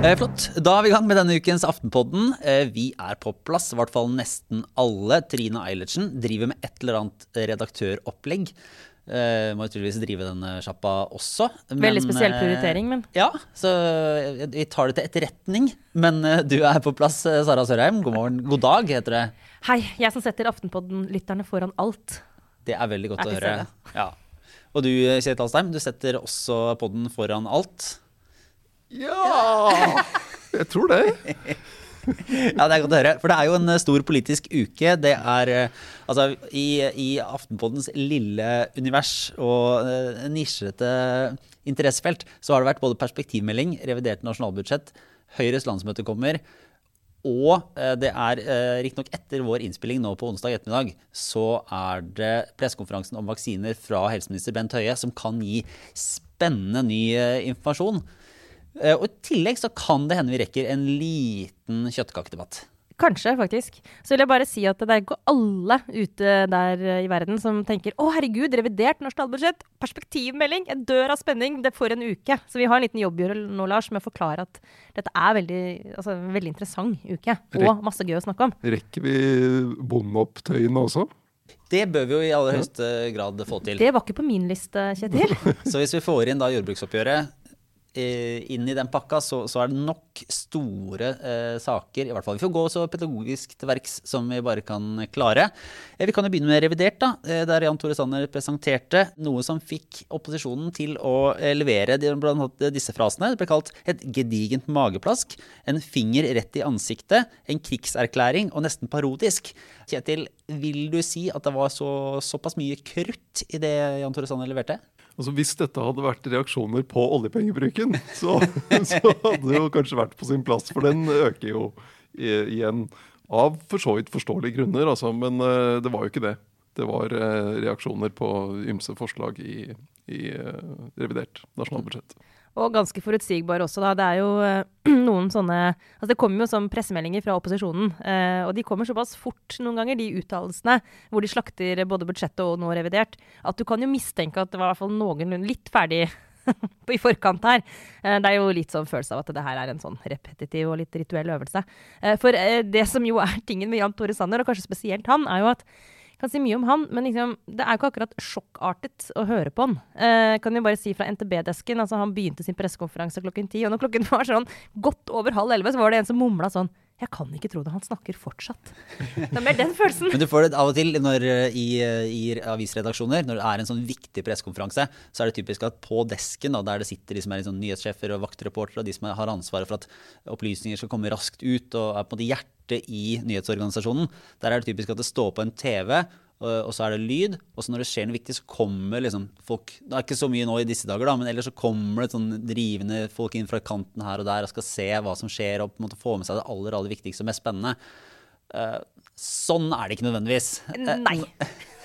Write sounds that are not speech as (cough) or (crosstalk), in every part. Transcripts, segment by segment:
Eh, flott. Da er vi i gang med denne ukens Aftenpodden. Eh, vi er på plass, i hvert fall nesten alle. Trine Eilertsen driver med et eller annet redaktøropplegg. Eh, må jo tydeligvis drive denne sjappa også. Men, Veldig spesiell prioritering, men Ja, så vi tar det til etterretning. Men eh, du er på plass, Sara Sørheim. God morgen. God dag, heter det. hei, jeg som setter Aftenpodden-lytterne foran alt. Det er veldig godt Er å høre. Ja. Og du, Kjetil Alstheim, du setter også podden foran alt. Ja (laughs) Jeg tror det. (laughs) Ja, det er godt å høre. For det er jo en eh, stor politisk uke. Det er eh, altså i, i Aftenpoddens lille univers og uh, nisjete interessefelt så har det vært både perspektivmelding, revidert nasjonalbudsjett, Høyres landsmøte kommer. Og eh, det er uh, riktignok etter vår innspilling nå på onsdag ettermiddag, så er det pressekonferansen om vaksiner fra helseminister Bent Høie som kan gi spennende ny eh, informasjon. Eh, Og i tillegg så kan det hende vi rekker en liten kjøttkakedebatt. Kanskje, faktisk. Så vil jeg bare si at det er ikke alle ute der eh, i verden som tenker å herregud, revidert nasjonalbudsjett, perspektivmelding, jeg dør av spenning, det får en uke. Så vi har en liten jobb å gjøre nå, Lars, med å forklare at dette er veldig, altså, en veldig interessant uke. Og masse gøy å snakke om. Rekker vi bondeopptøyene også? Det bør vi jo i aller høyeste grad få til. Det var ikke på min liste, Kjetil. (laughs) Så hvis vi får inn da jordbruksoppgjøret inn i den pakka, så, så er det nok store eh, saker. I hvert fall Vi får gå så pedagogisk til verks som vi bare kan klare. Eh, vi kan jo begynne med revidert, da, eh, der Jan Tore Sanner presenterte noe som fikk opposisjonen til å eh, levere de- blant annet disse frasene. Det ble kalt et gedigent mageplask, en finger rett i ansiktet, en krigserklæring og nesten parodisk. Kjetil, vil du si at det var så, såpass mye krutt i det Jan Tore Sanner leverte? Altså Hvis dette hadde vært reaksjoner på oljepengebruken, så, (laughs) så hadde det jo kanskje vært på sin plass. For den øker jo igjen. Av for så vidt forståelige grunner, altså. Men eh, det var jo ikke det. Det var eh, reaksjoner på ymse forslag i, i eh, revidert nasjonalbudsjett. Og ganske forutsigbar også, da. Det er jo eh, (clears throat) noen sånne Altså det kommer jo som pressemeldinger fra opposisjonen, eh, og de kommer såpass fort noen ganger, de uttalelsene hvor de slakter både budsjettet og nå revidert, at du kan jo mistenke at det var i hvert fall noenlunde litt ferdig (laughs) i forkant her. Eh, Det er jo litt sånn følelse av at det her er en sånn repetitiv og litt rituell øvelse. Eh, For eh, det som jo er tingen med Jan Tore Sanner, og kanskje spesielt han, er jo at kan si mye om han, men liksom, det er jo ikke akkurat sjokkartet å høre på han. Eh, kan jo bare si fra NTB-desken, altså Han begynte sin pressekonferanse klokken ti, og når klokken var sånn godt over halv elleve, så var det en som mumla sånn Jeg kan ikke tro det, han snakker fortsatt. Det er mer den følelsen. Men du får det av og til når, eh, i, i avisredaksjoner, når det er en sånn viktig pressekonferanse, så er det typisk at på desken, da, der det sitter de som er liksom nyhetssjefer og vaktreportere, og de som har ansvaret for at opplysninger skal komme raskt ut og er på en måte hjertet i nyhetsorganisasjonen, der er det typisk at det står på en TV. Og så er det lyd, og så når det skjer noe viktig, så kommer liksom folk Det er ikke så mye nå i disse dager, da, men ellers så kommer det sånn drivende folk inn fra kanten her og der og skal se hva som skjer, og på en måte få med seg det aller, aller viktigste og mest spennende. Eh, sånn er det ikke nødvendigvis. Eh,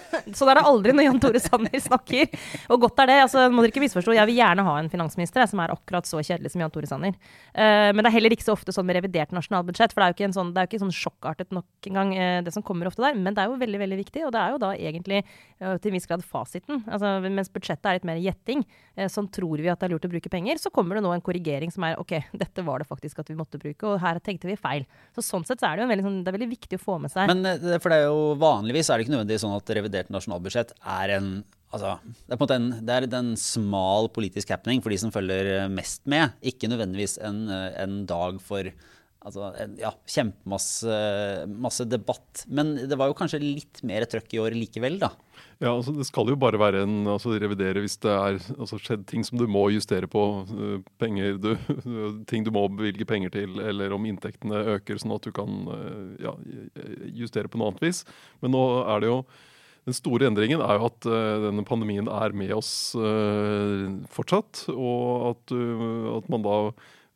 (laughs) Nei. da er det aldri når Jan Tore Sanner snakker. Og godt er det. altså må dere ikke misforstå. Jeg vil gjerne ha en finansminister som er akkurat så kjedelig som Jan Tore Sanner. Uh, men det er heller ikke så ofte sånn med revidert nasjonalbudsjett. For det er jo ikke, sånn, er jo ikke sånn sjokkartet nok engang, uh, det som kommer ofte der. Men det er jo veldig veldig viktig, og det er jo da egentlig uh, til en viss grad fasiten. Altså, mens budsjettet er litt mer gjetting, sånn tror vi at det er lurt å bruke penger, så kommer det nå en korrigering som er OK, (laughs) dette var det faktisk at vi måtte bruke, og her tenkte vi feil. Så sånn sett så er det jo veldig, sånn, det er veldig viktig å få med seg. Men for det er jo vanligvis er det ikke nødvendigvis sånn at revidert nasjonalbudsjett er en Altså, det er på en måte en, det er en smal politisk happening for de som følger eh, mest med. Ikke nødvendigvis en, eh, en dag for altså, ja, kjempemasse masse debatt. Men det var jo kanskje litt mer trøkk i år likevel, da. Ja, altså Det skal jo bare være en altså revidere hvis det er altså skjedd ting som du må justere på. øh, Penger du, (laughs) ting du må bevilge penger til, eller om inntektene øker, sånn at du kan ja, justere på noe annet vis. Men nå er det jo den store endringen er jo at øh, denne pandemien er med oss øh, fortsatt. Og at, øh, at man da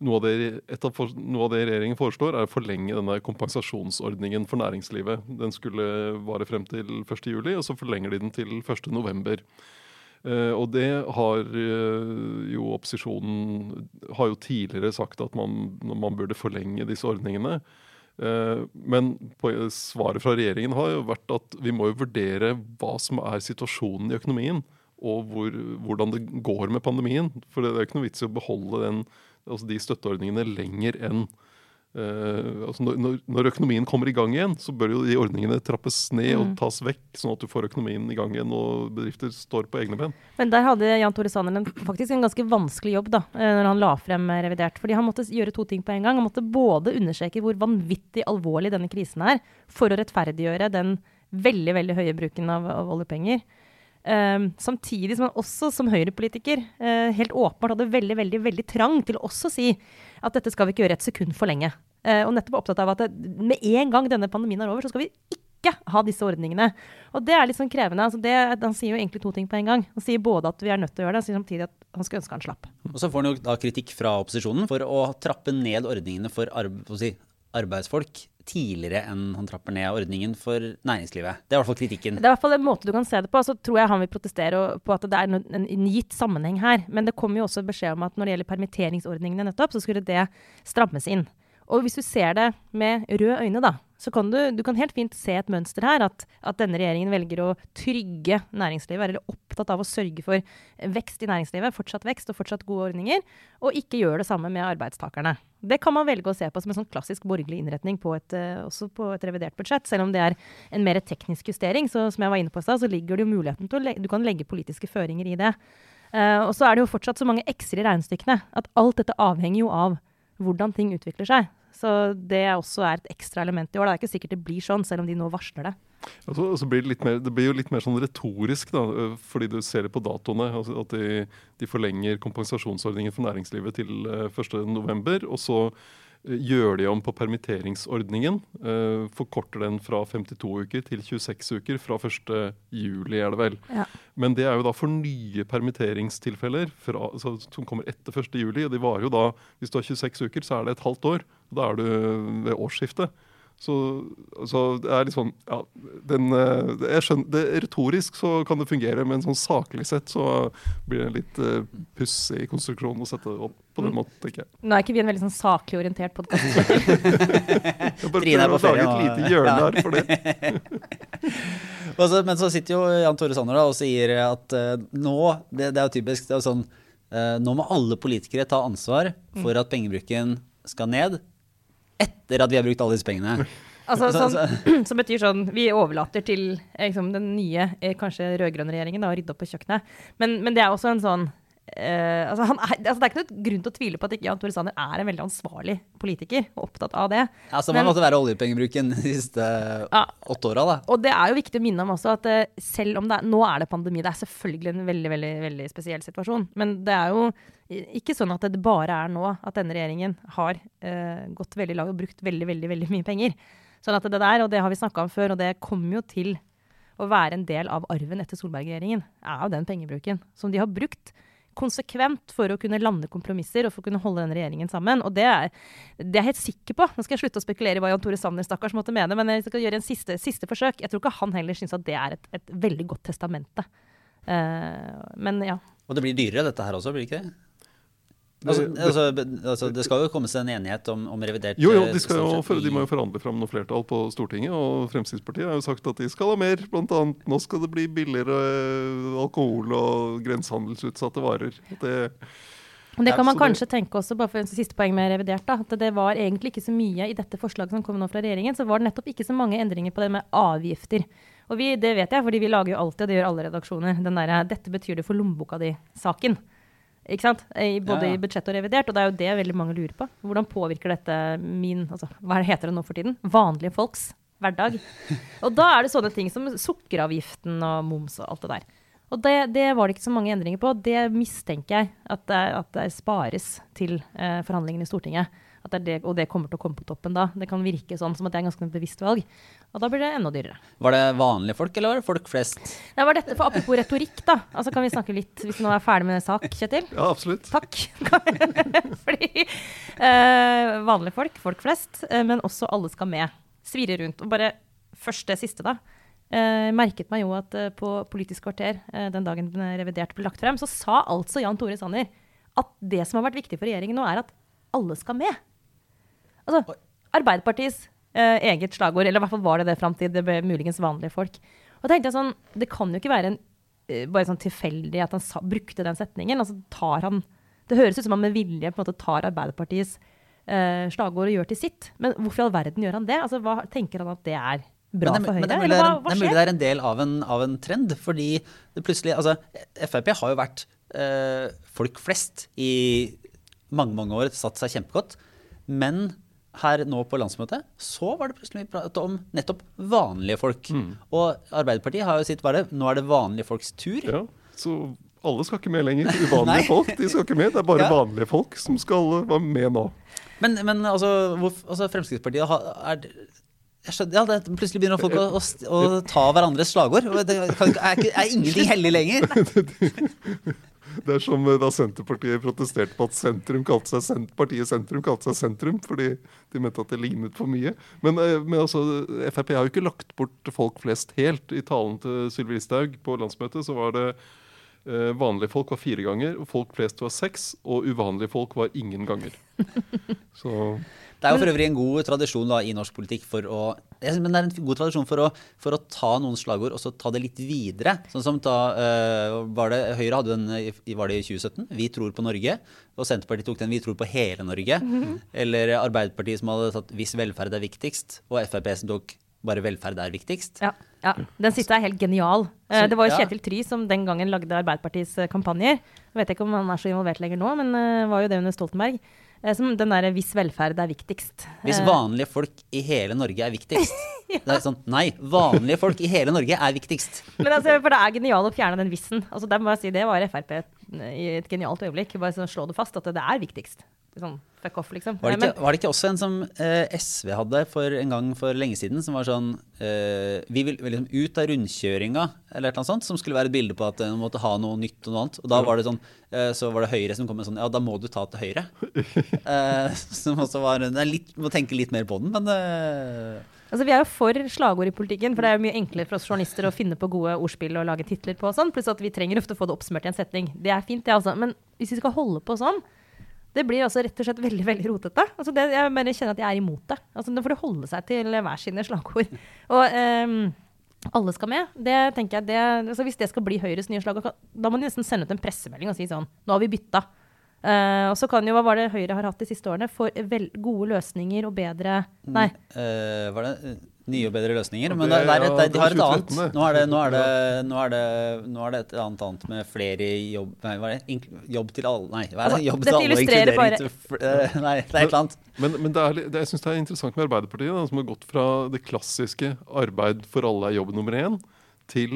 noe av, det, et av noe av det regjeringen foreslår, er å forlenge denne kompensasjonsordningen for næringslivet. Den skulle vare frem til 1.7, og så forlenger de den til 1.11. Uh, og det har uh, jo opposisjonen har jo tidligere sagt at man, man burde forlenge disse ordningene. Eh, men svaret fra regjeringen har jo vært at vi må jo vurdere hva som er situasjonen i økonomien. Og hvor, hvordan det går med pandemien. For det er jo ikke noe vits i å beholde den, altså de støtteordningene lenger enn altså når, når, økonomien kommer i gang igjen, så bør jo de ordningene trappes ned mm. og tas vekk, sånn at du får økonomien i gang igjen og bedrifter står på egne ben. Men der hadde Jan Tore Sanner faktisk en ganske vanskelig jobb da, eh, når han la frem revidert. Fordi han måtte gjøre to ting på en gang. Han måtte både understreke hvor vanvittig alvorlig denne krisen er, for å rettferdiggjøre den veldig veldig høye bruken av, av oljepenger. Um, samtidig som han også som høyrepolitiker uh, helt åpenbart hadde veldig veldig, veldig trang til å også si at dette skal vi ikke gjøre et sekund for lenge. Uh, og nettopp opptatt av at det, med en gang denne pandemien er over, så skal vi ikke ha disse ordningene. Og det er litt sånn krevende. Altså det, han sier jo egentlig to ting på en gang. Han sier både at vi er nødt til å gjøre det, og sier samtidig at han skulle ønske han slapp. Og så får han jo da kritikk fra opposisjonen for å trappe ned ordningene for arbe si, arbeidsfolk tidligere enn han trapper ned ordningen for næringslivet. Det er i hvert fall kritikken. Det er i hvert fall en måte du kan se det på. Så tror jeg han vil protestere på at det er en, en gitt sammenheng her. Men det kommer jo også beskjed om at når det gjelder permitteringsordningene nettopp, så skulle det strammes inn. Og hvis du ser det med røde øyne, da, så kan du, du kan helt fint se et mønster her. At, at, denne regjeringen velger å trygge næringslivet, eller opptatt av å sørge for vekst i næringslivet, fortsatt vekst og fortsatt gode ordninger, og ikke gjør det samme med arbeidstakerne. Det kan man velge å se på som en sånn klassisk borgerlig innretning på et, uh, også på et revidert budsjett. Selv om det er en mer teknisk justering, så som jeg var inne på så ligger det jo muligheten til å du kan legge politiske føringer i det. Uh, og så er det jo fortsatt så mange x-er i regnestykkene at alt dette avhenger jo av hvordan ting utvikler seg. Så det også er et ekstra element i år. Det er ikke sikkert det blir sånn, selv om de nå varsler det. Altså, altså blir det, mer, det, blir jo litt mer sånn retorisk, da, fordi du ser det på datoene. Altså at de, de, forlenger kompensasjonsordningen for næringslivet til 1.11. Og så gjør de om på permitteringsordningen. Uh, forkorter den fra 52 uker til 26 uker fra 1. juli, er det vel. Ja. Men det er jo da for nye permitteringstilfeller fra, altså, som kommer etter 1. juli. Og de varer jo da, hvis du har 26 uker, så er det et halvt år. og Da er du ved årsskiftet. Så, så, det er litt sånn ja, den, eh, jeg skjønner, det, Retorisk så kan det fungere, men sånn saklig sett så blir det en litt uh, pussig konstruksjon å sette opp på den mm. måten, tenker jeg. Nå er ikke vi en veldig sånn saklig orientert podkast. (laughs) jeg bare prøver å lage et lite hjørne her for det. (laughs) så, men så sitter jo Jan Tore Sanner da, og sier at uh, nå, det, det, er jo typisk, det er sånn uh, Nå må alle politikere ta ansvar for mm. at pengebruken skal ned etter at vi har brukt alle disse pengene. Altså, sånn, (clears throat) som betyr sånn Vi overlater til liksom, den nye, eh, kanskje rød-grønne regjeringen å rydde opp på kjøkkenet. Men, men, det er også en sånn Uh, altså er, altså det er ikke noe grunn til å tvile på at ikke Jan Tore Sanner er en veldig ansvarlig politiker og opptatt av det. Ja, som har måtte være oljepengebruken de siste ja, åtte åra, da. Og det er jo viktig å minne om også at uh, selv om det er, nå er det pandemi, det er selvfølgelig en veldig, veldig, veldig spesiell situasjon, men det er jo ikke sånn at det bare er nå at denne regjeringen har uh, gått veldig langt og brukt veldig, veldig, veldig mye penger. Sånn at det der, og det har vi snakka om før, og det kommer jo til å være en del av arven etter Solberg-regjeringen, er jo den pengebruken som de har brukt konsekvent for å kunne lande kompromisser og for å kunne holde denne regjeringen sammen. Og det er, det er jeg helt sikker på. Nå skal jeg slutte å spekulere i hva Jan Tore Sanner stakkars måtte mene, men jeg skal gjøre en siste, siste forsøk. Jeg tror ikke han heller syns at det er et, et veldig godt testamente. Uh, men ja. Og det blir dyrere dette her også, blir det ikke det? Altså, altså, altså, det skal jo komme seg en enighet om, om revidert Jo, jo, de, jo for, de, må jo forhandle fram noe flertall på Stortinget. Og Fremskrittspartiet har jo sagt at de skal ha mer. Blant annet nå skal det bli billigere eh, alkohol og grensehandelsutsatte varer. Det, det kan man kanskje tenke også, bare for en siste poeng med revidert, da, at det var egentlig ikke så mye i dette forslaget som kom nå fra regjeringen, så var det nettopp ikke så mange endringer på det med avgifter. Og vi, det vet jeg, fordi vi lager jo alltid, og det gjør alle redaksjoner, den derre 'dette betyr det for lommeboka di'-saken. Ikke sant? I, både ja, ja. i budsjett og revidert. Og det er jo det veldig mange lurer på. Hvordan påvirker dette min altså, Hva heter det nå for tiden? Vanlige folks hverdag. (laughs) Og da er det sånne ting som sukkeravgiften og moms og alt det der. Og det, det var det ikke så mange endringer på. Det mistenker jeg at det, at det spares til eh, forhandlingene i Stortinget det det, og det kommer til å komme på toppen da. Det kan virke sånn som at det er ganske bevisst valg. Og da blir det enda dyrere. Var det vanlige folk, eller var det folk flest? Det var dette, for Apropos retorikk, da. Altså Kan vi snakke litt, hvis vi nå er ferdig med sak, Kjetil? Ja, absolutt. Takk. (laughs) Fordi uh, vanlige folk, folk flest, uh, men også alle skal med. Svirre rundt. Og bare først det siste, da. Uh, merket meg jo at på Politisk kvarter, den dagen den revidert ble lagt frem, så sa altså Jan Tore Sanner at det som har vært viktig for regjeringen nå, er at alle skal med. Altså, Arbeiderpartiets eget slagord. Eller i hvert fall var det det fram til det ble muligens vanlige folk. Og tenkte jeg sånn, Det kan jo ikke være en, eh, bare sånn tilfeldig at han sa, brukte den setningen. altså tar han, Det høres ut som han med vilje på en måte tar Arbeiderpartiets eh, slagord og gjør til sitt. Men hvorfor i all verden gjør han det? Altså, Hva tenker han at det er bra men det, for men Høyre? det er mulig Eller er, hva, en- det er mulig det er en del av en, av en trend. Fordi det plutselig Altså, Frp har jo vært eh, folk flest i mange, mange år, satt seg kjempegodt. Men her nå på landsmøtet så var det plutselig prat om nettopp vanlige folk. Mm. Og Arbeiderpartiet har jo sitt bare Nå er det vanlige folks tur. Ja, så alle skal ikke med lenger. (laughs) Uvanlige folk de skal ikke med. Det er bare Ja. vanlige folk som skal være med nå. Men, men altså, hvor, altså Fremskrittspartiet har, er skjønner, ja, det, Plutselig begynner folk å, å, å ta hverandres slagord. Det kan, er, er ingenting hellig lenger. (laughs) (laughs) Det er som eh, da Senterpartiet protesterte på at sentrum kalte seg sent, partiet Sentrum kalte seg Sentrum, fordi de mente at det lignet for mye. Men, eh, men altså, Frp har jo ikke lagt bort folk flest helt. I talen til Sylvi Listhaug på landsmøtet så var det vanlige folk var fire ganger, folk flest var seks, og uvanlige folk var ingen ganger. (laughs) Så Det er jo for øvrig en god tradisjon da, i norsk politikk for å jeg synes, men det er en god tradisjon for å, for å ta noen slagord og så ta det litt videre. Sånn som da eh, var det, Høyre hadde den i- var det i 2017, 'Vi tror på Norge'. Og Senterpartiet tok den 'Vi tror på hele Norge'. Eller Arbeiderpartiet som hadde tatt 'Hvis velferd er viktigst'. Og Frp som tok 'Bare velferd er viktigst'. Ja, ja. Den siste er helt genial. Eh, Så- det var jo ja. Kjetil Try som den gangen lagde Arbeiderpartiets eh, kampanjer. Jeg vet ikke om han er så involvert lenger nå, men det var jo det under Stoltenberg. Eh, som den derre 'hvis velferd er viktigst'. Hvis Eh, vanlige folk i hele Norge er viktigst. (laughs) Det er sånn, Nei, vanlige folk i hele Norge er viktigst. Men altså, for det er genialt å fjerne den vissen. Altså, det, si Det var Frp i et genialt øyeblikk. Bare sånn, slå det fast at det er viktigst. Sånn fuck off, liksom. Var det, Eh, ikke, var det ikke også en som eh, SV hadde for en gang for lenge siden, som var sånn eh, Vi vil vil liksom ut av rundkjøringa, eller noe sånt, som skulle være et bilde på at en måtte ha noe nytt og noe annet. Og da var det sånn eh, Så var det Høyre som kom med sånn Ja, da må du ta til høyre. (laughs) Eh, som også var det er litt, Må tenke litt mer på den, men eh, Altså, vi er jo for slagord i politikken, for det er jo mye enklere for oss journalister å finne på gode ordspill og lage titler på og sånn, pluss at vi trenger ofte å få det oppsummert i en setning. Det er fint, det, altså. Men hvis vi skal holde på sånn, det blir altså rett og slett veldig veldig rotete. Altså det, jeg bare kjenner at jeg er imot det. Altså, det får de holde seg til hver sine slagord. (laughs) Og um, alle skal med. Det tenker jeg, det, altså Hvis det skal bli Høyres nye slagord, da må de nesten sende ut en pressemelding og si sånn Nå har vi bytta. Eh, og så kan jo, Hva var det Høyre har hatt de siste årene? For vel, gode løsninger og bedre Nei. Uh, Var det eh, nye og bedre løsninger? Men det- det, det er et, ja, de har et er annet. Nå er det, nå er det, nå er det, nå er det et annet annet med flere jobb Nei, hva er det? Jobb til alle Nei, hva er det? Altså, Jobb dette til alle illustrerer inkludering bare- til eh, Nei, det er et eller annet. Men, men det er, det, jeg syns det er interessant med Arbeiderpartiet, da, som har gått fra det klassiske 'arbeid for alle er jobb nummer én' til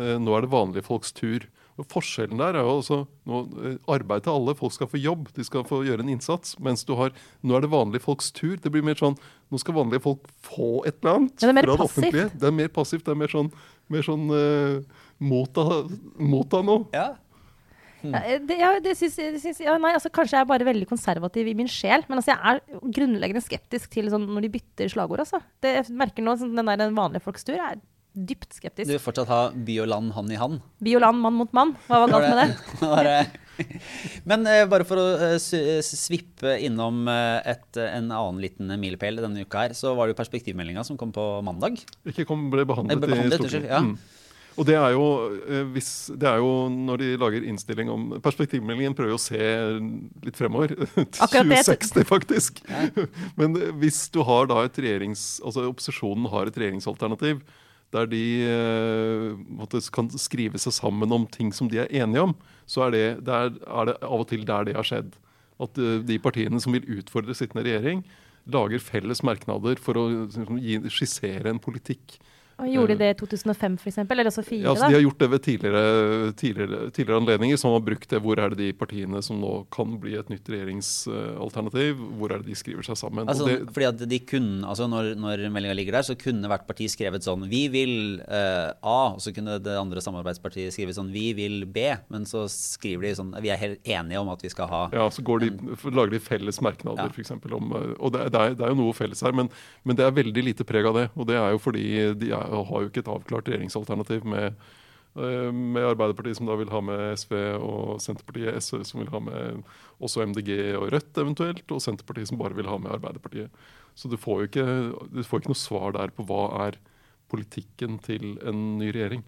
eh, nå er det vanlige folks tur. Forskjellen der er jo altså nå, eh, arbeid til alle. Folk skal få jobb, de skal få gjøre en innsats. Mens du har nå er det vanlige folks tur. Det blir mer sånn nå skal vanlige folk få et eller annet Ja, det er mer fra passivt. Det er mer passivt. Det er mer sånn, mer sånn uh, motta, motta noe. Ja. Ja, eh, det, ja, det syns, det syns, ja, nei, altså, kanskje jeg er bare veldig konservativ i min sjel. Men altså, jeg er grunnleggende skeptisk til sånn, når de bytter slagord. Altså. Det, jeg merker nå sånn, den der den vanlige folks tur. Er dypt skeptisk. Du vil fortsatt ha by og land hand i hand? By og land, mann mot mann. Hva var galt med det? (laughs) Men eh, bare for å eh, eh, svippe innom eh, et, en annen liten milepæl denne uka her, så var det jo perspektivmeldinga som kom på mandag. Ikke kom, ble behandlet, ble behandlet, i Stortinget. ja. Mm. Og det er, jo, eh, hvis, det er jo når de lager innstilling om Perspektivmeldingen prøver jo å se litt fremover. Til (laughs) Akkurat det. 2060, faktisk. (laughs) Men eh, hvis du har da et regjerings... Altså opposisjonen har et regjeringsalternativ der de eh, måtte, kan skrive seg sammen om ting som de er enige om, så er det, der, er det av og til der det har skjedd. At eh, de partiene som vil utfordre sittende regjering, lager felles merknader for å skissere en politikk. Og Gjorde de det i 2005 f.eks., eller også fire? Ja, altså, de har gjort det ved tidligere, tidligere, tidligere anledninger. som har brukt det. Hvor er det de partiene som nå kan bli et nytt regjeringsalternativ, hvor er det de skriver seg sammen? Altså, og det, fordi at de kunne, altså når, når meldinga ligger der, så kunne hvert parti skrevet sånn Vi vil uh, A, og så kunne det andre samarbeidspartiet skrive sånn Vi vil B. Men så skriver de sånn Vi er helt enige om at vi skal ha ja, så går de, lager de felles merknader, Ja. for eksempel, om eh, Og det, det, er, det er jo noe felles her, men, men det er veldig lite preg av det. Og det er jo fordi de er, har jo ikke et avklart regjeringsalternativ med Eh, med Arbeiderpartiet som da vil ha med SV, og Senterpartiet SV som vil ha med også MDG og Rødt eventuelt, og Senterpartiet som bare vil ha med Arbeiderpartiet. Så du får jo ikke, du får ikke noe svar der på hva er politikken til en ny regjering.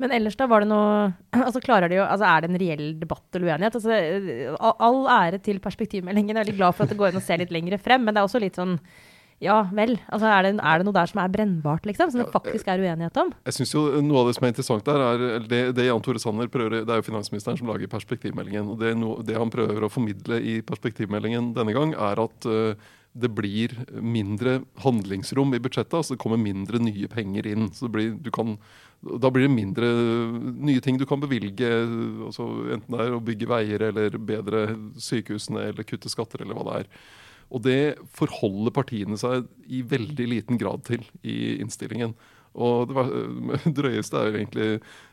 Men ellers da, var det noe (clears throat) altså klarer de jo, altså Er det en reell debatt eller uenighet? Altså, all ære til perspektivmeldingen. Jeg er veldig glad for at det går inn å se litt lenger frem. Men det er også litt sånn ja vel. Altså, er, det, er, det, noe der som er brennbart, liksom? Som det faktisk er uenighet om? Jeg synes jo Noe av det som er interessant der, er det, det Jan Tore Sanner prøver Det er jo finansministeren som lager perspektivmeldingen. og Det, no, det han prøver å formidle i perspektivmeldingen denne gang, er at uh, det blir mindre handlingsrom i budsjettet. altså Det kommer mindre nye penger inn. så det blir, du kan da blir det mindre nye ting du kan bevilge, altså enten det er å bygge veier eller bedre sykehusene eller kutte skatter eller hva det er. Og det forholder partiene seg i veldig liten grad til i innstillingen. Og det (laughs) drøyeste er jo egentlig